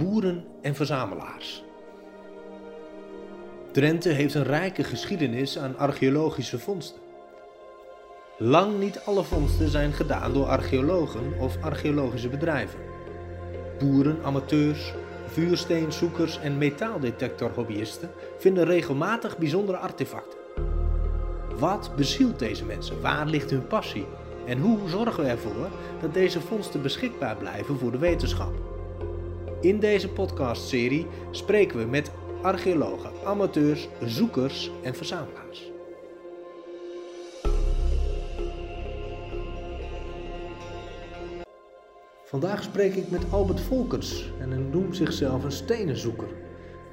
boeren en verzamelaars. Drenthe heeft een rijke geschiedenis aan archeologische vondsten. Lang niet alle vondsten zijn gedaan door archeologen of archeologische bedrijven. Boeren, amateurs, vuursteenzoekers en metaaldetectorhobbyisten vinden regelmatig bijzondere artefacten. Wat bezielt deze mensen? Waar ligt hun passie? En hoe zorgen we ervoor dat deze vondsten beschikbaar blijven voor de wetenschap? In deze podcastserie spreken we met archeologen, amateurs, zoekers en verzamelaars. Vandaag spreek ik met Albert Volkers en hij noemt zichzelf een stenenzoeker.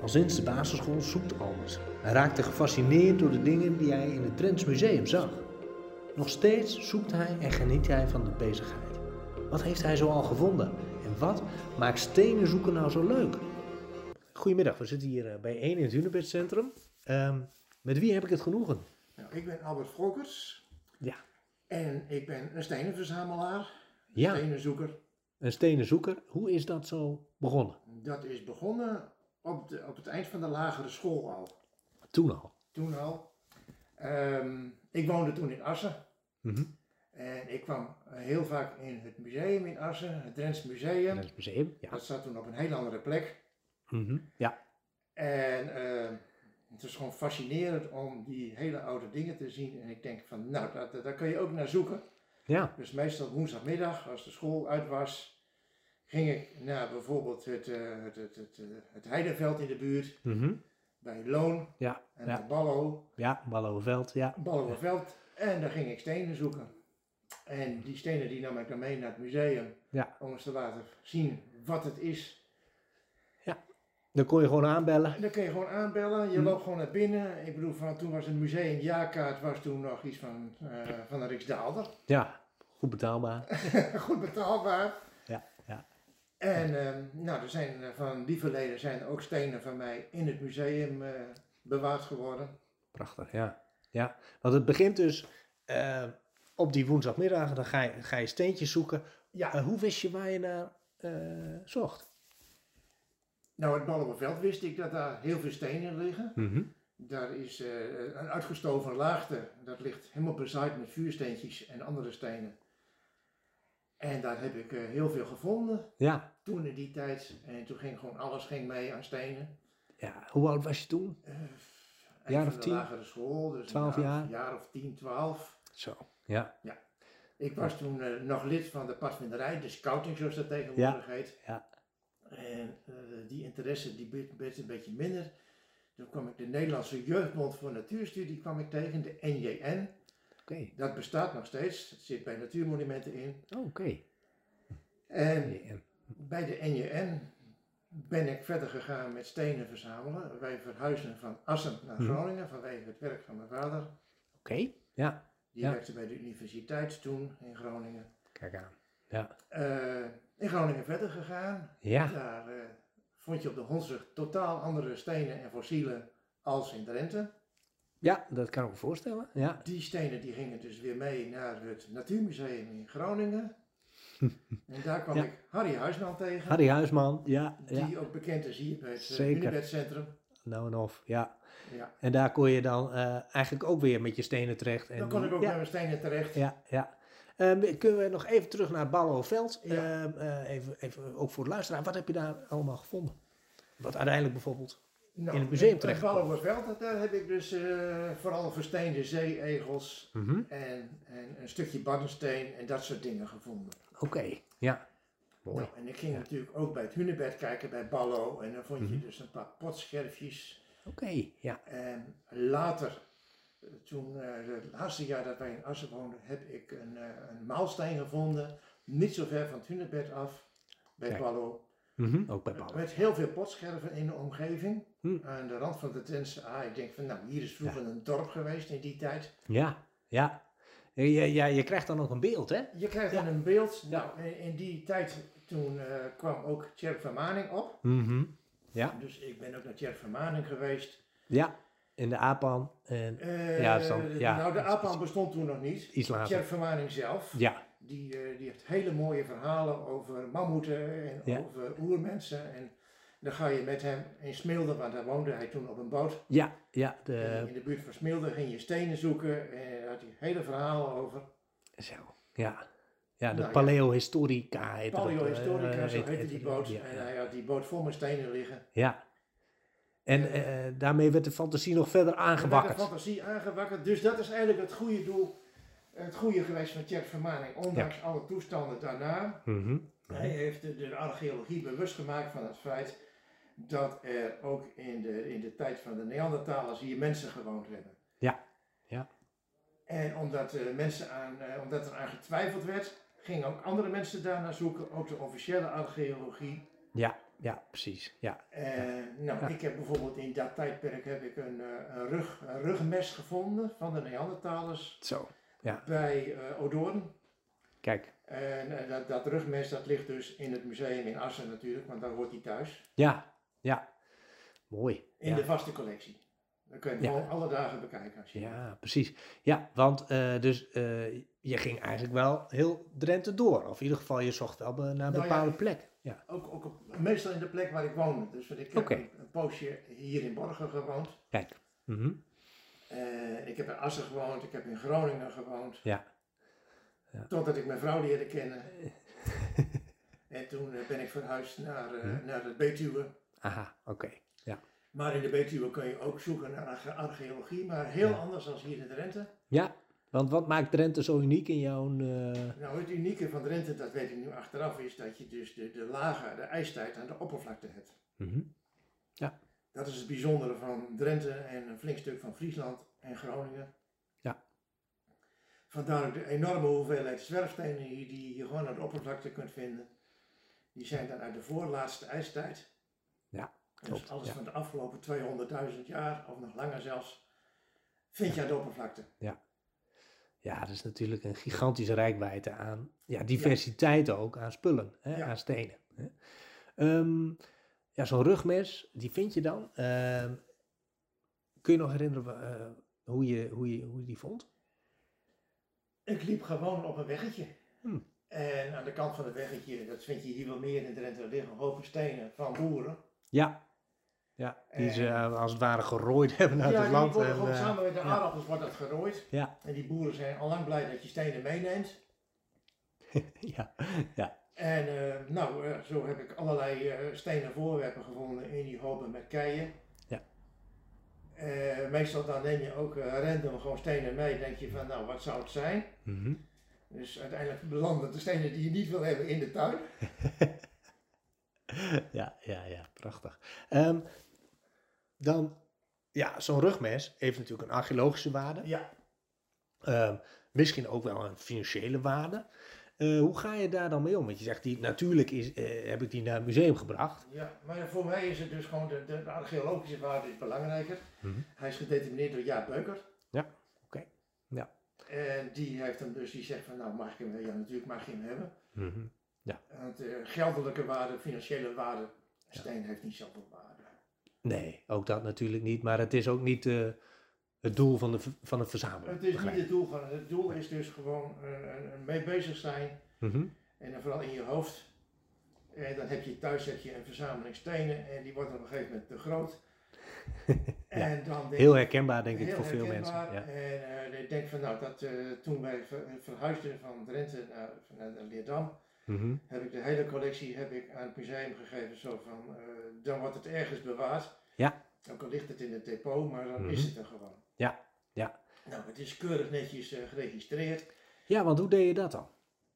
Al sinds de basisschool zoekt Albert. Hij raakte gefascineerd door de dingen die hij in het Trents Museum zag. Nog steeds zoekt hij en geniet hij van de bezigheid. Wat heeft hij zo al gevonden? Wat maakt stenen zoeken nou zo leuk? Goedemiddag, we zitten hier eh, bij 1 in het Hunebedcentrum. Ehm met wie heb ik het genoegen? Nou, ik ben Albert Volkers Ja. en ik ben een stenenverzamelaar, Ja, stenenzoeker. een stenenzoeker. Hoe is dat zo begonnen? Dat is begonnen op, de, op het eind van de lagere school al. Toen al. Toen al. Ehm, ik woonde toen in Assen Mhm. En ik kwam eh, heel vaak in het museum in Assen, het Drents Museum. Ja. Dat zat toen op een heel andere plek. Mhm. Ja. En ehm, het is gewoon fascinerend om die hele oude dingen te zien. En ik denk van, nou, daar, daar kun je ook naar zoeken. Ja. Dus meestal woensdagmiddag, als de school uit was, ging ik naar bijvoorbeeld het, eh, het, het, het, eh, het Heideveld in de buurt, Mhm. bij Loon Ja. en Ja. Ballo, Ja, Ballovenveld, ja. Balloeveld. En daar ging ik stenen zoeken. En die stenen die nam ik dan mee naar het museum, Ja. om eens te laten zien wat het is. Dan kon je gewoon aanbellen. En dan kun je gewoon aanbellen, je Hm. loopt gewoon naar binnen. Ik bedoel, van, toen was het museum jaarkaart was toen nog iets van, eh, van een Riksdaalder. Ja, goed betaalbaar. Goed betaalbaar. Ja, ja. En ehm, nou, er zijn eh, van die verleden zijn ook stenen van mij in het museum eh, bewaard geworden. Prachtig, ja. ja. Want het begint dus op die woensdagmiddag, dan ga je, ga je steentjes zoeken. Ja, hoe wist je waar je naar eh, zocht? nou het Ballenveld wist ik dat daar heel veel stenen liggen. Mhm. Daar is eh, een uitgestoven laagte, dat ligt helemaal bezaaid met vuursteentjes en andere stenen. En daar heb ik eh, heel veel gevonden Ja. toen in die tijd. En toen ging gewoon alles ging mee aan stenen. ja. Hoe oud was je toen? Jaar of tien? lagere school, dus 12 een jaar? jaar of 10, 12. Zo. Ja. Ik was toen eh, nog lid van de padvinderij, de scouting zoals dat tegenwoordig heet. Ja. En eh, die interesse die werd, een beetje minder. Toen kwam ik de Nederlandse Jeugdbond voor Natuurstudie kwam ik tegen, de NJN. Oké. Dat bestaat nog steeds, het zit bij natuurmonumenten in. Oh, Oké. En Ja, bij de NJN ben ik verder gegaan met stenen verzamelen. Wij verhuisden van Assen naar Mhm. Groningen vanwege het werk van mijn vader. Oké. Ja. Die Ja. werkte bij de universiteit toen in Groningen. Kijk aan. Ja. Eh, in Groningen verder gegaan. Ja. Daar eh, vond je op de Hondsrug totaal andere stenen en fossielen als in Drenthe. Ja, dat kan ik me voorstellen. Ja. Die stenen die gingen dus weer mee naar het Natuurmuseum in Groningen. en daar kwam Ja. ik Harry Huisman tegen. Harry Huisman. Ja. ja. Die ook bekend is hier bij het uh, Zeker. Unibedcentrum. Nou en of. Ja. Ja. En daar kon je dan eh, eigenlijk ook weer met je stenen terecht. En Dan kon ik ook ja. met mijn stenen terecht. Ja, ja. Ehm, kunnen we nog even terug naar Ballenveld? Ja. Eh, even, even ook voor de luisteraar. Wat heb je daar allemaal gevonden? Wat uiteindelijk bijvoorbeeld... Nou, In het museum het terechtgekomen. Ballenveld, daar heb ik dus eh, vooral versteende zee-egels Mhm. en, en een stukje baddensteen en dat soort dingen gevonden. Oké, ja. Mooi. Nou, en ik ging natuurlijk ook bij het hunebed kijken bij Ballo en dan vond je Mhm. dus een paar potscherfjes. Oké, ja. En later, eh, toen eh, het laatste jaar dat wij in Assen woonden, heb ik een, eh, een maalsteen gevonden, niet zo ver van het hunebed af, bij Kijk. Ballo. Mhm, Ook bij Ballen. Met heel veel potscherven in de omgeving. Hm. Aan de rand van de Drentse A. Ik denk van, nou, hier is vroeger een dorp geweest in die tijd. Ja, ja. Ja, ja, je krijgt dan ook een beeld, hè? Je krijgt dan een beeld. Nou, in, in die tijd, toen eh, kwam ook Tjerk van Maning op. Mhm. Ja. Dus ik ben ook naar Tjerk van Maning geweest. Ja, in de APAN en Eh, Ja, dan- ja, nou, de APAN bestond toen nog niet. iets later. Van Maning zelf, Ja, die, eh, die heeft hele mooie verhalen over mammoeten en Ja. over oermensen. En Dan ga je met hem in Smilde, want daar woonde hij toen op een boot. Ja, ja, In- de, In de buurt van Smilde ging je stenen zoeken en daar had hij hele verhalen over. zo, ja. Ja, de Nou ja. Paleo Historica heet dat, Paleo eh, Historica, zo heet- heette heet die boot. Ja, En hij had die boot vol met stenen liggen. ja. En eh, daarmee werd de fantasie nog verder Er aangewakkerd. de fantasie aangewakkerd. Dus dat is eigenlijk het goede doel, het goede geweest van Tjerk Vermaning. Ondanks alle toestanden daarna. Mhm. Hij heeft de, de archeologie bewust gemaakt van het feit dat er ook in de, in de tijd van de Neandertalers hier mensen gewoond hebben. Ja, ja. En omdat, eh, mensen aan, omdat er aan getwijfeld werd, gingen ook andere mensen daarnaar zoeken, ook de officiële archeologie. Ja, ja, precies. Ja, Eh, nou, Ja. ik heb bijvoorbeeld in dat tijdperk heb ik een, eh, een, rug, een rugmes gevonden van de Neandertalers zo. bij eh Odoorn. Kijk. En dat, dat rugmes dat ligt dus in het museum in Assen natuurlijk, want daar hoort hij thuis. Ja, ja. Mooi. In ja. de vaste collectie. Dan kun je hem Ja. alle dagen bekijken. Als je Ja, precies. Ja, want dus je ging eigenlijk wel heel Drenthe door. Of in ieder geval, je zocht wel naar Nou ja, bepaalde plekken. Ja. Ook, ook op, meestal in de plek waar ik woonde. Dus ik heb een, een poosje hier in Borgen gewoond. Kijk. Mhm. Eh, ik heb in Assen gewoond, ik heb in Groningen gewoond. Ja. Ja. Totdat ik mijn vrouw leerde kennen. en toen eh, ben ik verhuisd naar, eh, Hm. naar de Betuwe. Aha, oké. Maar in de Betuwe kun je ook zoeken naar arche- archeologie, maar heel Ja. anders dan hier in Drenthe. Ja, want wat maakt Drenthe zo uniek in jouw... eh, Nou, het unieke van Drenthe, dat weet ik nu achteraf, is dat je dus de, de lage, de ijstijd aan de oppervlakte hebt. mhm. Dat is het bijzondere van Drenthe en een flink stuk van Friesland en Groningen. Ja. Vandaar ook de enorme hoeveelheid zwerfstenen hier die je gewoon aan de oppervlakte kunt vinden. Die zijn dan uit de voorlaatste ijstijd. Ja, Dus klopt, alles ja. van de afgelopen 200.000 jaar, of nog langer zelfs, vind je aan de oppervlakte. Ja, dat is natuurlijk een gigantische rijkwijde aan ja, diversiteit ook, aan spullen, hè, Ja. aan stenen. Hè. Ehm, ja, zo'n rugmes, die vind je dan. Ehm, kun je nog herinneren eh, hoe, je, hoe, je, hoe je die vond? Ik liep gewoon op een weggetje. Hm. En aan de kant van het weggetje, dat vind je hier wel meer in Drenthe, liggen hopen stenen van boeren. Ja. Ja, die ze eh, als het ware gerooid hebben uit ja, het die land. worden en, gewoon eh, samen met de ja. aardappels wordt dat gerooid. Ja, En die boeren zijn al lang blij dat je stenen meeneemt. ja, ja. En eh, nou, zo heb ik allerlei stenen voorwerpen gevonden in die hopen met keien. Ja. Meestal dan neem je ook random gewoon stenen mee. Denk je van, nou, wat zou het zijn? Mhm. Dus uiteindelijk belanden de stenen die je niet wil hebben in de tuin. ja, ja, ja, prachtig. Ehm, dan, ja, zo'n rugmes heeft natuurlijk een archeologische waarde. Ja, Ehm, misschien ook wel een financiële waarde. Eh, hoe ga je daar dan mee om? Want je zegt, die, natuurlijk is, eh, heb ik die naar het museum gebracht. ja, maar voor mij is het dus gewoon, de, archeologische waarde is belangrijker. Mhm. Hij is gedetermineerd door Jaap Beuker. Ja, oké. Ja. En die heeft hem dus, die zegt van, nou mag ik hem, ja natuurlijk mag je hem hebben. Mhm. Want eh, geldelijke waarde, financiële waarde, steen heeft niet zoveel waarde. Nee, ook dat natuurlijk niet. Maar het is ook niet eh, het doel van de, van het verzamelen. Het is niet begrijp het doel van het doel is dus gewoon eh, eh, mee bezig zijn Mhm. en dan vooral in je hoofd. En dan heb je thuis heb je een verzameling stenen en die wordt op een gegeven moment te groot. En dan Heel herkenbaar, denk ik, voor veel mensen. Ja. En ik denk van nou, dat, toen wij ver- verhuisden van Drenthe naar, naar Leerdam, Mhm. heb ik de hele collectie heb ik aan het museum gegeven. Zo van, eh, dan wordt het ergens bewaard. Ja. Ook al ligt het in het depot, maar dan Mhm. is het er gewoon. Ja, ja. Nou, het is keurig netjes eh, geregistreerd. ja, want hoe deed je dat dan?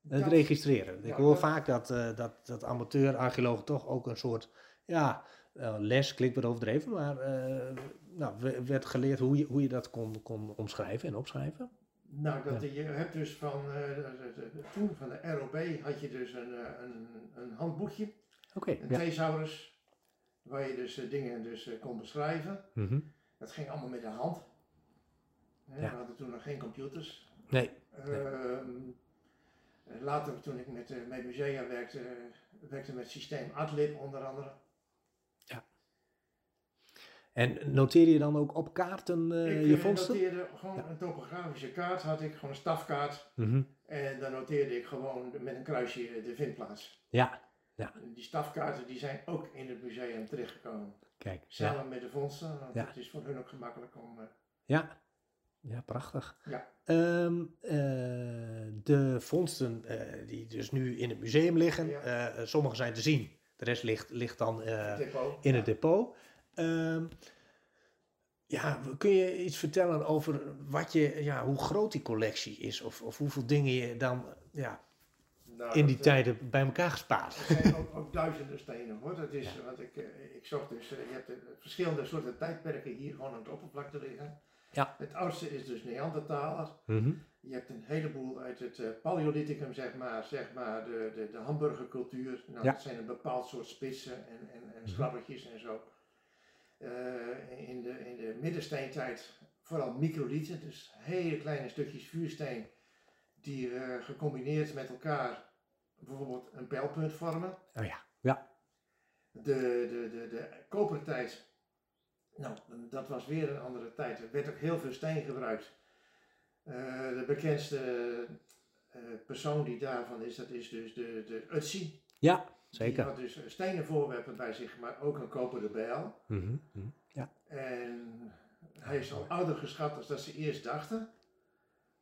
Het registreren. Ik ja, hoor dat- vaak dat, eh, dat, dat amateur-archeologen toch ook een soort ja, les, klinkt wat overdreven, maar nou, we- werd geleerd hoe je, hoe je dat kon, kon omschrijven en opschrijven. Nou, dat, je hebt dus van, eh, de- de- toen van de ROB had je dus een, eh, een, een handboekje, Oké, een ja. thesaurus, waar je dus eh, dingen dus, eh, kon beschrijven. Mhm. Dat ging allemaal met de hand. Hè, Ja. We hadden toen nog geen computers. Nee, Ehm, eh, later, toen ik met, eh, met musea werkte, eh, werkte met systeem Adlib onder andere. En noteer je dan ook op kaarten eh, ik je eh, vondsten? noteerde gewoon Ja. een topografische kaart, had ik gewoon een stafkaart. Mhm. En dan noteerde ik gewoon met een kruisje de vindplaats. Ja, Ja. Die stafkaarten die zijn ook in het museum terechtgekomen. Kijk. Samen Ja. met de vondsten, want Ja. het is voor hun ook gemakkelijk om... eh, Ja, ja prachtig. Ja. Ehm, eh, de vondsten die dus nu in het museum liggen, Ja. sommige zijn te zien. De rest ligt, ligt dan het in het depot. Ehm, ja, kun je iets vertellen over wat je, ja, hoe groot die collectie is? Of, of hoeveel dingen je dan ja, Nou, in die dat, eh, tijden bij elkaar gespaard? Er zijn ook, ook duizenden stenen hoor. Dat is, Ja. want ik, eh, ik zocht dus, eh, je hebt verschillende soorten tijdperken hier gewoon aan het oppervlakte liggen. Ja. Het oudste is dus Neandertaler. Mhm. Je hebt een heleboel uit het Paleolithicum, zeg maar, zeg maar de, de, de hamburgercultuur. Nou, Ja. Dat zijn een bepaald soort spitsen en, en, en Mhm. en zo. Eh, in, de, in de middensteentijd vooral microlieten, dus hele kleine stukjes vuursteen die eh, gecombineerd met elkaar bijvoorbeeld een pijlpunt vormen. Oh ja, ja. De, de, de, de kopertijd, nou, dat was weer een andere tijd. Er werd ook heel veel steen gebruikt. Eh, de bekendste persoon die daarvan is, dat is dus de, de Utsi. Ja, Die zeker. had dus stenen voorwerpen bij zich, maar ook een koperen bijl. Mhm, mhm. Ja, En hij is al ouder geschat dan dat ze eerst dachten.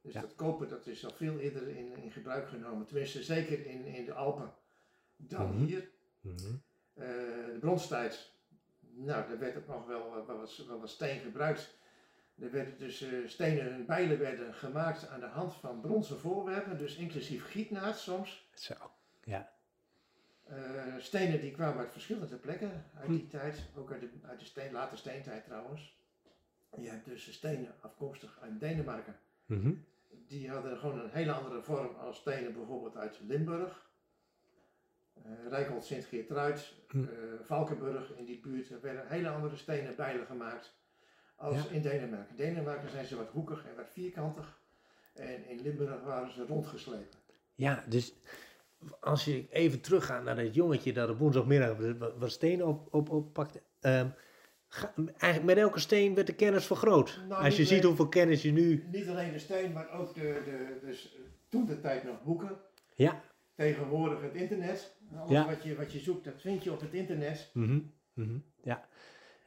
Dus Ja. dat koper dat is al veel eerder in, in gebruik genomen. Tenminste, zeker in, in de Alpen dan Mhm. hier. Eh, de bronstijd, nou, daar werd ook nog wel, eh, wel, wat, wel wat steen gebruikt. Er werden dus eh, stenen en bijlen werden gemaakt aan de hand van bronzen voorwerpen, dus inclusief gietnaad soms. Zo, ja. Eh, stenen die kwamen uit verschillende plekken uit Hm. die tijd, ook uit de, uit de steen, late steentijd trouwens. Je hebt dus stenen afkomstig uit Denemarken. Mhm. Die hadden gewoon een hele andere vorm als stenen bijvoorbeeld uit Limburg. Eh Rijkhold Sint-Geertruid, Hm. eh, Valkenburg in die buurt. Er werden hele andere stenen bijlen gemaakt als Ja. in Denemarken. In Denemarken zijn ze wat hoekig en wat vierkantig. En in Limburg waren ze rondgeslepen. Ja, dus als je even teruggaat naar dat jongetje dat op woensdagmiddag wat- stenen op, op, oppakte. ga- eigenlijk met elke steen werd de kennis vergroot. Nou, als je ziet hoeveel kennis je nu... Niet alleen de steen, maar ook de, de, dus toen de tijd nog boeken. Ja. Tegenwoordig het internet. Alles Ja. wat, je, wat je zoekt, dat vind je op het internet. Mhm, mhm, Ja.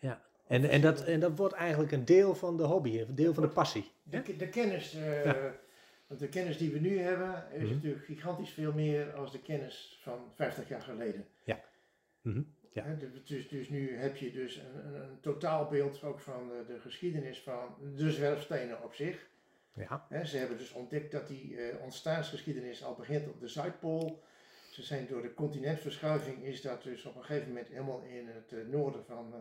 ja. En, en, dat, en dat wordt eigenlijk een deel van de hobby, een deel van de passie. De, de kennis, eh, Ja. Want de kennis die we nu hebben, is Mhm. natuurlijk gigantisch veel meer als de kennis van 50 jaar geleden. Mhm, ja. Dus- Dus, dus nu heb je dus een, een, totaalbeeld ook van de, de geschiedenis van de zwerfstenen op zich. Ja. Ze hebben dus ontdekt dat die eh, ontstaansgeschiedenis al begint op de Zuidpool. Ze zijn door de continentverschuiving is dat dus op een gegeven moment helemaal in het eh, noorden van, eh,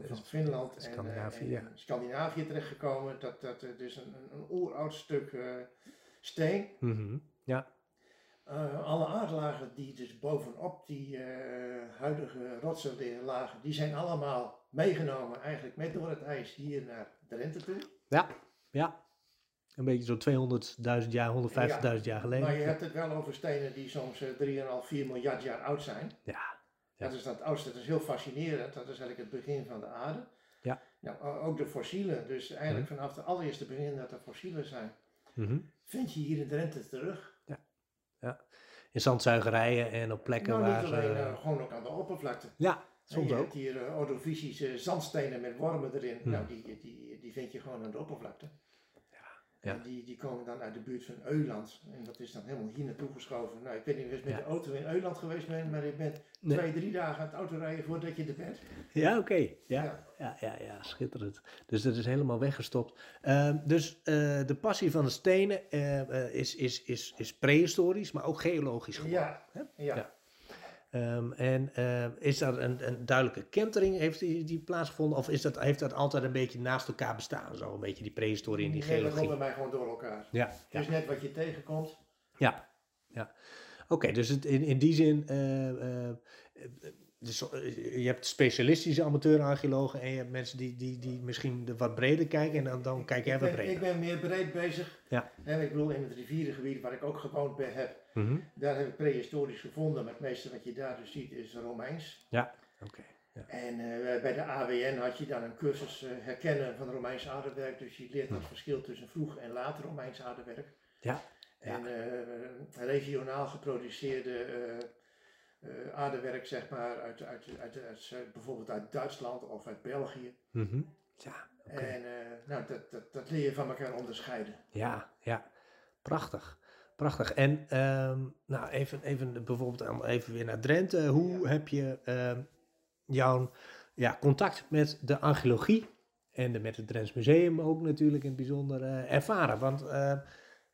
van, van Finland en, eh, Scandinavië, ja. terechtgekomen. Dat, dat er dus een, een, oeroud stuk eh, steen. Mhm, Ja. Eh, alle aardlagen die dus bovenop die eh, huidige rotsen lagen, die zijn allemaal meegenomen eigenlijk met door het ijs hier naar Drenthe toe. Ja. Ja. Een beetje zo 200.000 jaar, 150.000 jaar geleden. Maar je hebt het wel over stenen die soms eh, 3,5, 4 miljard jaar oud zijn. Ja. Ja. Dat is dat dat is heel fascinerend. Dat is eigenlijk het begin van de aarde. Ja. Nou, ook de fossielen, dus eigenlijk vanaf de allereerste begin dat er fossielen zijn, Mhm. vind je hier in Drenthe terug. In zandzuigerijen en op plekken nou, waar niet ze... alleen, eh, gewoon ook aan de oppervlakte. ja, soms je ook. hebt hier uh, ordovisische zandstenen met wormen erin. Nou, die, die, die vind je gewoon aan de oppervlakte. Ja. Die, die komen dan uit de buurt van Euland. En dat is dan helemaal hier naartoe geschoven. Nou, ik weet niet of je met Ja. de auto in Euland geweest bent, maar je bent Nee. twee, drie dagen aan het autorijden voordat je er bent. Ja, oké. Ja. Ja. Ja. Ja, ja, schitterend. Dus dat is helemaal weggestopt. Ehm, dus eh, de passie van de stenen eh, eh, is, is, is, is prehistorisch, maar ook geologisch geworden. Ja, ja. Ehm, en eh, is daar een, een duidelijke kentering, heeft die, die plaatsgevonden? Of is dat, heeft dat altijd een beetje naast elkaar bestaan? Zo een beetje die prehistorie en die Nee, dat geologie? komt bij mij gewoon door elkaar. Ja, Het ja. is net wat je tegenkomt. Ja, ja. Oké, dus het, in, in die zin, eh, eh, dus, je hebt specialistische amateur-archeologen en je hebt mensen die, die, die misschien wat breder kijken en dan, dan kijk jij wat breder. ik ben meer breed bezig. Ja. En ik bedoel, in het rivierengebied waar ik ook gewoond ben, heb, Mhm. daar heb ik prehistorisch gevonden. Maar het meeste wat je daar dus ziet is Romeins. Oké, En eh, bij de AWN had je dan een cursus eh, herkennen van Romeins aardewerk. Dus je leert het verschil tussen vroeg en laat Romeins aardewerk. Ja, ja. En eh, regionaal geproduceerde eh, aardewerk, zeg maar, uit, uit, uit, uit- bijvoorbeeld uit Duitsland of uit België. Mhm. Ja, oké. En nou, dat, dat, dat leer je van elkaar onderscheiden. Ja, ja. Prachtig. Prachtig. En ehm, nou, even, even bijvoorbeeld even weer naar Drenthe. Hoe Ja. heb je ehm, jouw ja, contact met de archeologie en de, met het Drents Museum ook natuurlijk in het bijzonder eh, ervaren? Want eh,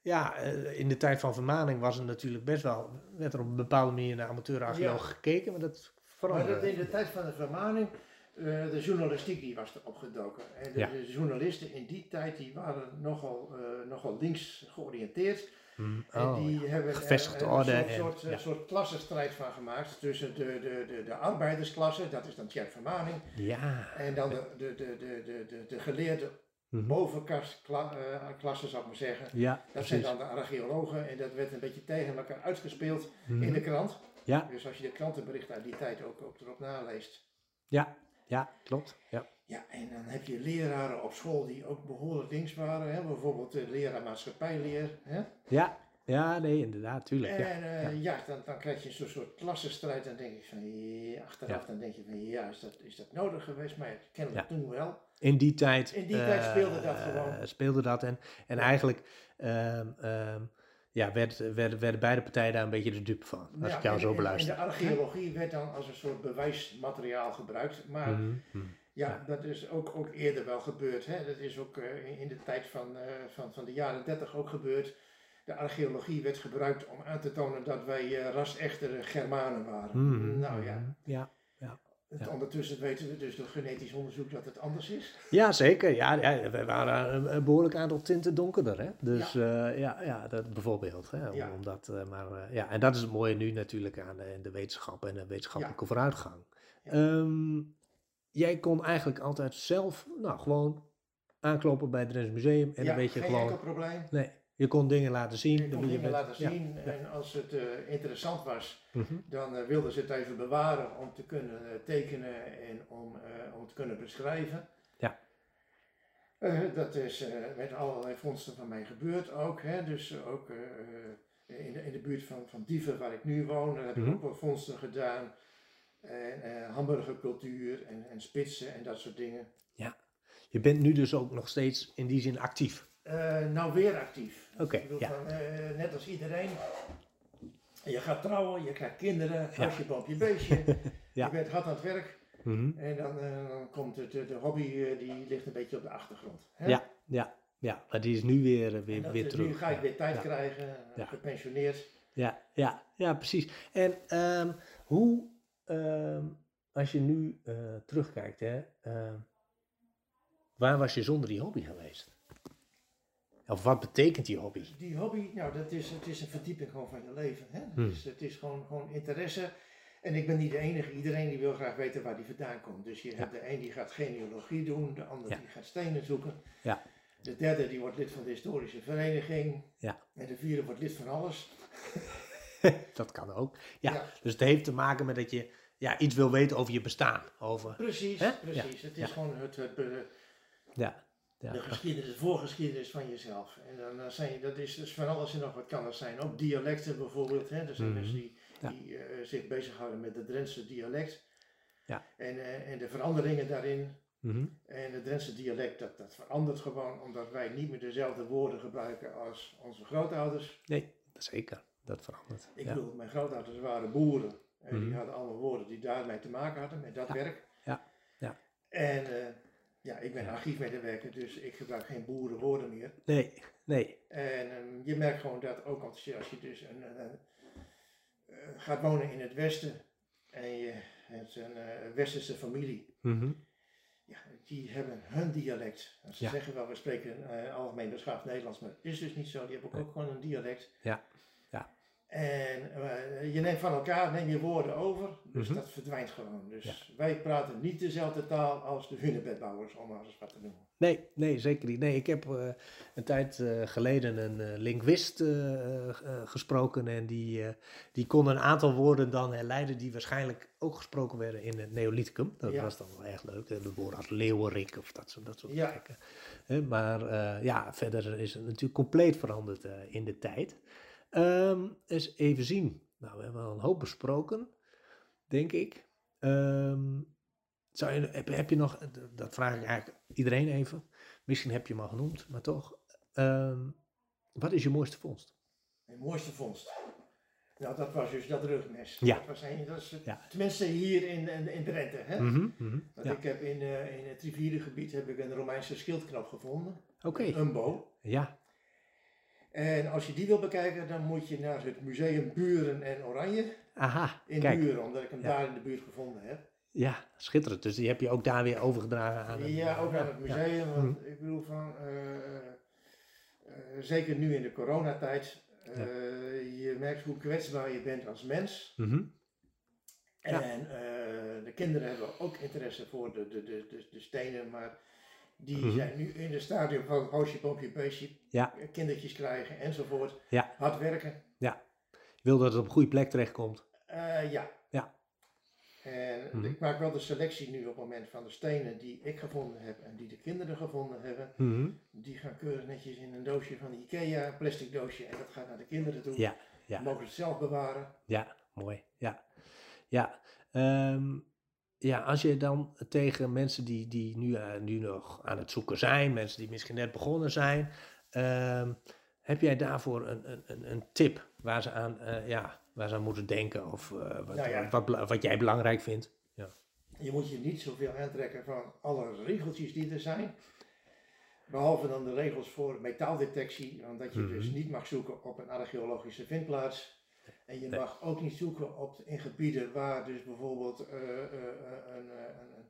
ja, eh, in de tijd van vermaning was er natuurlijk best wel, werd er op een bepaalde manier naar amateurarcheoloog gekeken, maar dat Maar dat veranderde. in de tijd van de vermaning, eh, de journalistiek die was er opgedoken. En de, Ja. de journalisten in die tijd die waren nogal, nogal links georiënteerd. Hm, En oh, die ja. hebben er Gevestigde een orde soort, soort, ja. soort klassenstrijd van gemaakt tussen de, de, de, de arbeidersklasse, dat is dan Tjerk Vermaning, ja. en dan de, de, de, de, de, de, de geleerde Mhm. bovenklasse, zou ik maar zeggen. Ja, Dat precies. zijn dan de archeologen en dat werd een beetje tegen elkaar uitgespeeld Mhm. in de krant. Ja, Dus als je de krantenberichten uit die tijd ook, ook erop naleest. ja, ja, klopt. Ja. Ja, en dan heb je leraren op school die ook behoorlijk links waren. Hè? Bijvoorbeeld de leraar maatschappijleer. Hè? Ja, ja, nee, inderdaad, tuurlijk. Ja. en eh, ja. ja, dan, dan krijg je zo'n soort klassenstrijd. Dan denk ik van, ja, achteraf dan denk je van, ja, is dat, is dat nodig geweest? Maar kennelijk toen wel. In die tijd, In die tijd eh, speelde dat eh, gewoon. speelde dat en, en eigenlijk ehm, ehm, ja, werd, werd, werden beide partijen daar een beetje de dupe van, als ik jou en- zo beluister. En de archeologie werd dan als een soort bewijsmateriaal gebruikt. Maar Mhm, mhm. Ja, dat is ook, ook eerder wel gebeurd. Hè? Dat is ook eh, in- de tijd van, eh, van, van de jaren 30 ook gebeurd. De archeologie werd gebruikt om aan te tonen dat wij eh ras-echtere Germanen waren. Mhm, Nou ja, ja. het- ja. ondertussen weten we dus door genetisch onderzoek dat het anders is. Ja, zeker. Ja, ja, we waren een, een behoorlijk aantal tinten donkerder. Hè? Dus ja, ja, ja dat bijvoorbeeld. Hè? Om, Ja. omdat, eh, maar, eh, ja, en dat is het mooie nu natuurlijk aan de, de wetenschap en de wetenschappelijke vooruitgang. Ja. Jij kon eigenlijk altijd zelf nou, gewoon aankloppen bij het Drents Museum en ja, dan weet je geen gewoon... enkel probleem. Nee, je kon dingen laten zien. Je kon je dingen laten ja, zien ja. en als het eh, interessant was, Mhm. dan eh, wilden ze het even bewaren om te kunnen eh, tekenen en om, om te kunnen beschrijven. Ja. Dat is met allerlei vondsten van mij gebeurd ook. Hè? Dus ook in, de, in de buurt van, van Dieven, waar ik nu woon, daar heb Mhm. ik ook wel vondsten gedaan. En eh, hamburgercultuur en, en spitsen en dat soort dingen. Je bent nu dus ook nog steeds in die zin actief. Eh, nou, weer actief. Oké, ja. van, eh, net als iedereen. Je gaat trouwen, je krijgt kinderen, Ja. huisje, boompje, beestje. Ja. Je bent hard aan het werk. Mhm. En dan, dan komt het, de, de hobby, die ligt een beetje op de achtergrond. Hè? Ja, ja, ja, maar die is nu weer, weer, dat, weer terug. Nu ga ik Ja, weer tijd ja. krijgen, Ja. gepensioneerd. Ja, ja, ja, precies. En ehm, hoe, ehm, als je nu eh, terugkijkt, hè, ehm, waar was je zonder die hobby geweest? Of wat betekent die hobby? Die hobby, nou, dat is, het is een verdieping gewoon van je leven. Hè? Hmm. Het, is, het is gewoon, gewoon interesse. En ik ben niet de enige, iedereen die wil graag weten waar die vandaan komt. Dus je hebt de een die gaat genealogie doen, de ander Ja. die gaat stenen zoeken. Ja. De derde die wordt lid van de historische vereniging. Ja. En de vierde wordt lid van alles. dat kan ook. Ja, Ja. dus het heeft te maken met dat je ja, iets wil weten over je bestaan. Over, Precies, Hè? precies. Het is gewoon het, het, be- ja, de geschiedenis, de voorgeschiedenis van jezelf. En dan, dan zijn, dat is dus van alles en nog wat kan dat zijn. Ook dialecten bijvoorbeeld. Hè? Er zijn Mhm. mensen die, die eh, zich bezighouden met het Drentse dialect. Ja. En, eh, en de veranderingen daarin. Mhm. En het Drentse dialect, dat, dat verandert gewoon omdat wij niet meer dezelfde woorden gebruiken als onze grootouders. Nee, zeker. Dat verandert. Ik ja. bedoel, mijn grootouders waren boeren. En Mhm. die hadden allemaal woorden die daarmee te maken hadden, met dat Ja. werk. Ja. Ja. En eh, ja, ik ben Ja. archiefmedewerker, dus ik gebruik geen boerenwoorden meer. Nee, nee. En ehm, je merkt gewoon dat ook als je, als je dus een, een- een, eh, gaat wonen in het westen en je hebt een eh, westerse familie, Mhm. ja, die hebben hun dialect. En ze zeggen wel, we spreken eh, algemeen beschaafd Nederlands, maar het is dus niet zo. Die hebben ook, Nee. ook gewoon een dialect. Ja. En eh, je neemt van elkaar, neem je woorden over, dus Mhm. dat verdwijnt gewoon. Dus wij praten niet dezelfde taal als de hunebedbouwers, om maar eens wat te noemen. Nee, nee, zeker niet. Nee, ik heb eh, een tijd eh, geleden een linguist eh, eh, eh, gesproken en die, eh, die kon een aantal woorden dan herleiden die waarschijnlijk ook gesproken werden in het Neolithicum. Dat Ja. was dan wel erg leuk. De woorden als leeuwerik of dat soort, dat soort Ja. gekken. Maar eh, ja, verder is het natuurlijk compleet veranderd eh, in de tijd. Ehm eens even zien. Nou, we hebben al een hoop besproken. denk ik. Ehm, zou je, heb, heb je nog, dat vraag ik eigenlijk iedereen even. Misschien heb je hem al genoemd, maar toch. Ehm, wat is je mooiste vondst? Mijn mooiste vondst. Nou, dat was dus dat rugmes. Ja. Dat was een, dat is, het- Ja. Tenminste hier in, in, in Drenthe. Hè? Mhm, Want Ja. ik heb in, eh, in het rivierengebied heb ik een Romeinse schildknop gevonden. Oké, Een bow. ja. En als je die wil bekijken, dan moet je naar het museum Buren en Oranje Aha, in kijk. Buren, omdat ik hem Ja. daar in de buurt gevonden heb. Ja, schitterend. Dus die heb je ook daar weer overgedragen aan Ja, ook aan het ja. museum. Want ik bedoel van, eh, eh, zeker nu in de coronatijd, eh, je merkt hoe kwetsbaar je bent als mens. Mhm. En eh, de kinderen hebben ook interesse voor de, de, de, de, de stenen, maar die Mhm. zijn nu in het stadium van poosje, poopje, beestje, Ja. kindertjes krijgen enzovoort. Ja. Hard werken. Je wil dat het op een goede plek terechtkomt. Eh, ja. Ja. En Mhm. ik maak wel de selectie nu op het moment van de stenen die ik gevonden heb en die de kinderen gevonden hebben. Mhm, Die gaan keurig netjes in een doosje van de Ikea, een plastic doosje, en dat gaat naar de kinderen toe. Ja, ja. Mogen ze het zelf bewaren. Ja, mooi. Ja, ja. Ehm, ja als je dan tegen mensen die, die nu, eh, nu nog aan het zoeken zijn, mensen die misschien net begonnen zijn, ehm, heb jij daarvoor een, een, een, tip waar ze, aan, eh, ja, waar ze aan moeten denken of eh, wat, Nou ja. wat, bela- wat jij belangrijk vindt? Je moet je niet zoveel aantrekken van alle regeltjes die er zijn. Behalve dan de regels voor metaaldetectie, omdat je dus Mhm. niet mag zoeken op een archeologische vindplaats. En je mag ook niet zoeken op, in gebieden waar dus bijvoorbeeld eh, eh, eh, een, een, een,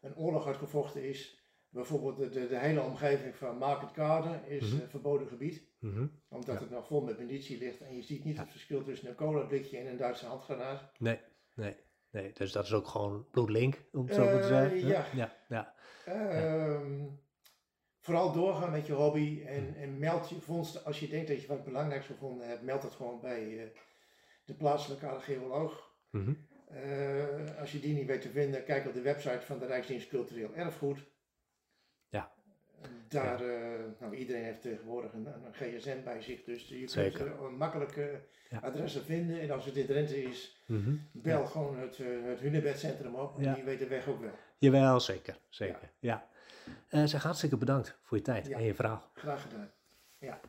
een oorlog uitgevochten is. Bijvoorbeeld de, de, de hele omgeving van Market Garden is Mhm. eh, verboden gebied. Mhm. Omdat Ja. het nog vol met munitie ligt en je ziet niet Ja. het verschil tussen een colablikje en een Duitse handgranaat. Nee, nee, nee. Dus dat is ook gewoon bloedlink, om het zo maar te zeggen. ja. ja, ja. Ehm, Vooral doorgaan met je hobby en, en meld je vondsten. Als je denkt dat je wat belangrijks gevonden hebt, meld het gewoon bij eh, de plaatselijke archeoloog. Mhm. Eh, als je die niet weet te vinden, kijk op de website van de Rijksdienst Cultureel Erfgoed. Ja. Daar, eh, nou, iedereen heeft tegenwoordig een, een gsm bij zich, dus je kunt Zeker. makkelijk eh, Ja. adressen vinden. En als het in Drenthe is, Mhm. bel gewoon het, het Hunebedcentrum op en die weet de weg ook wel. Jawel, zeker. zeker. Ja. Eh zeg hartstikke bedankt voor je tijd en je verhaal. Graag gedaan. Ja.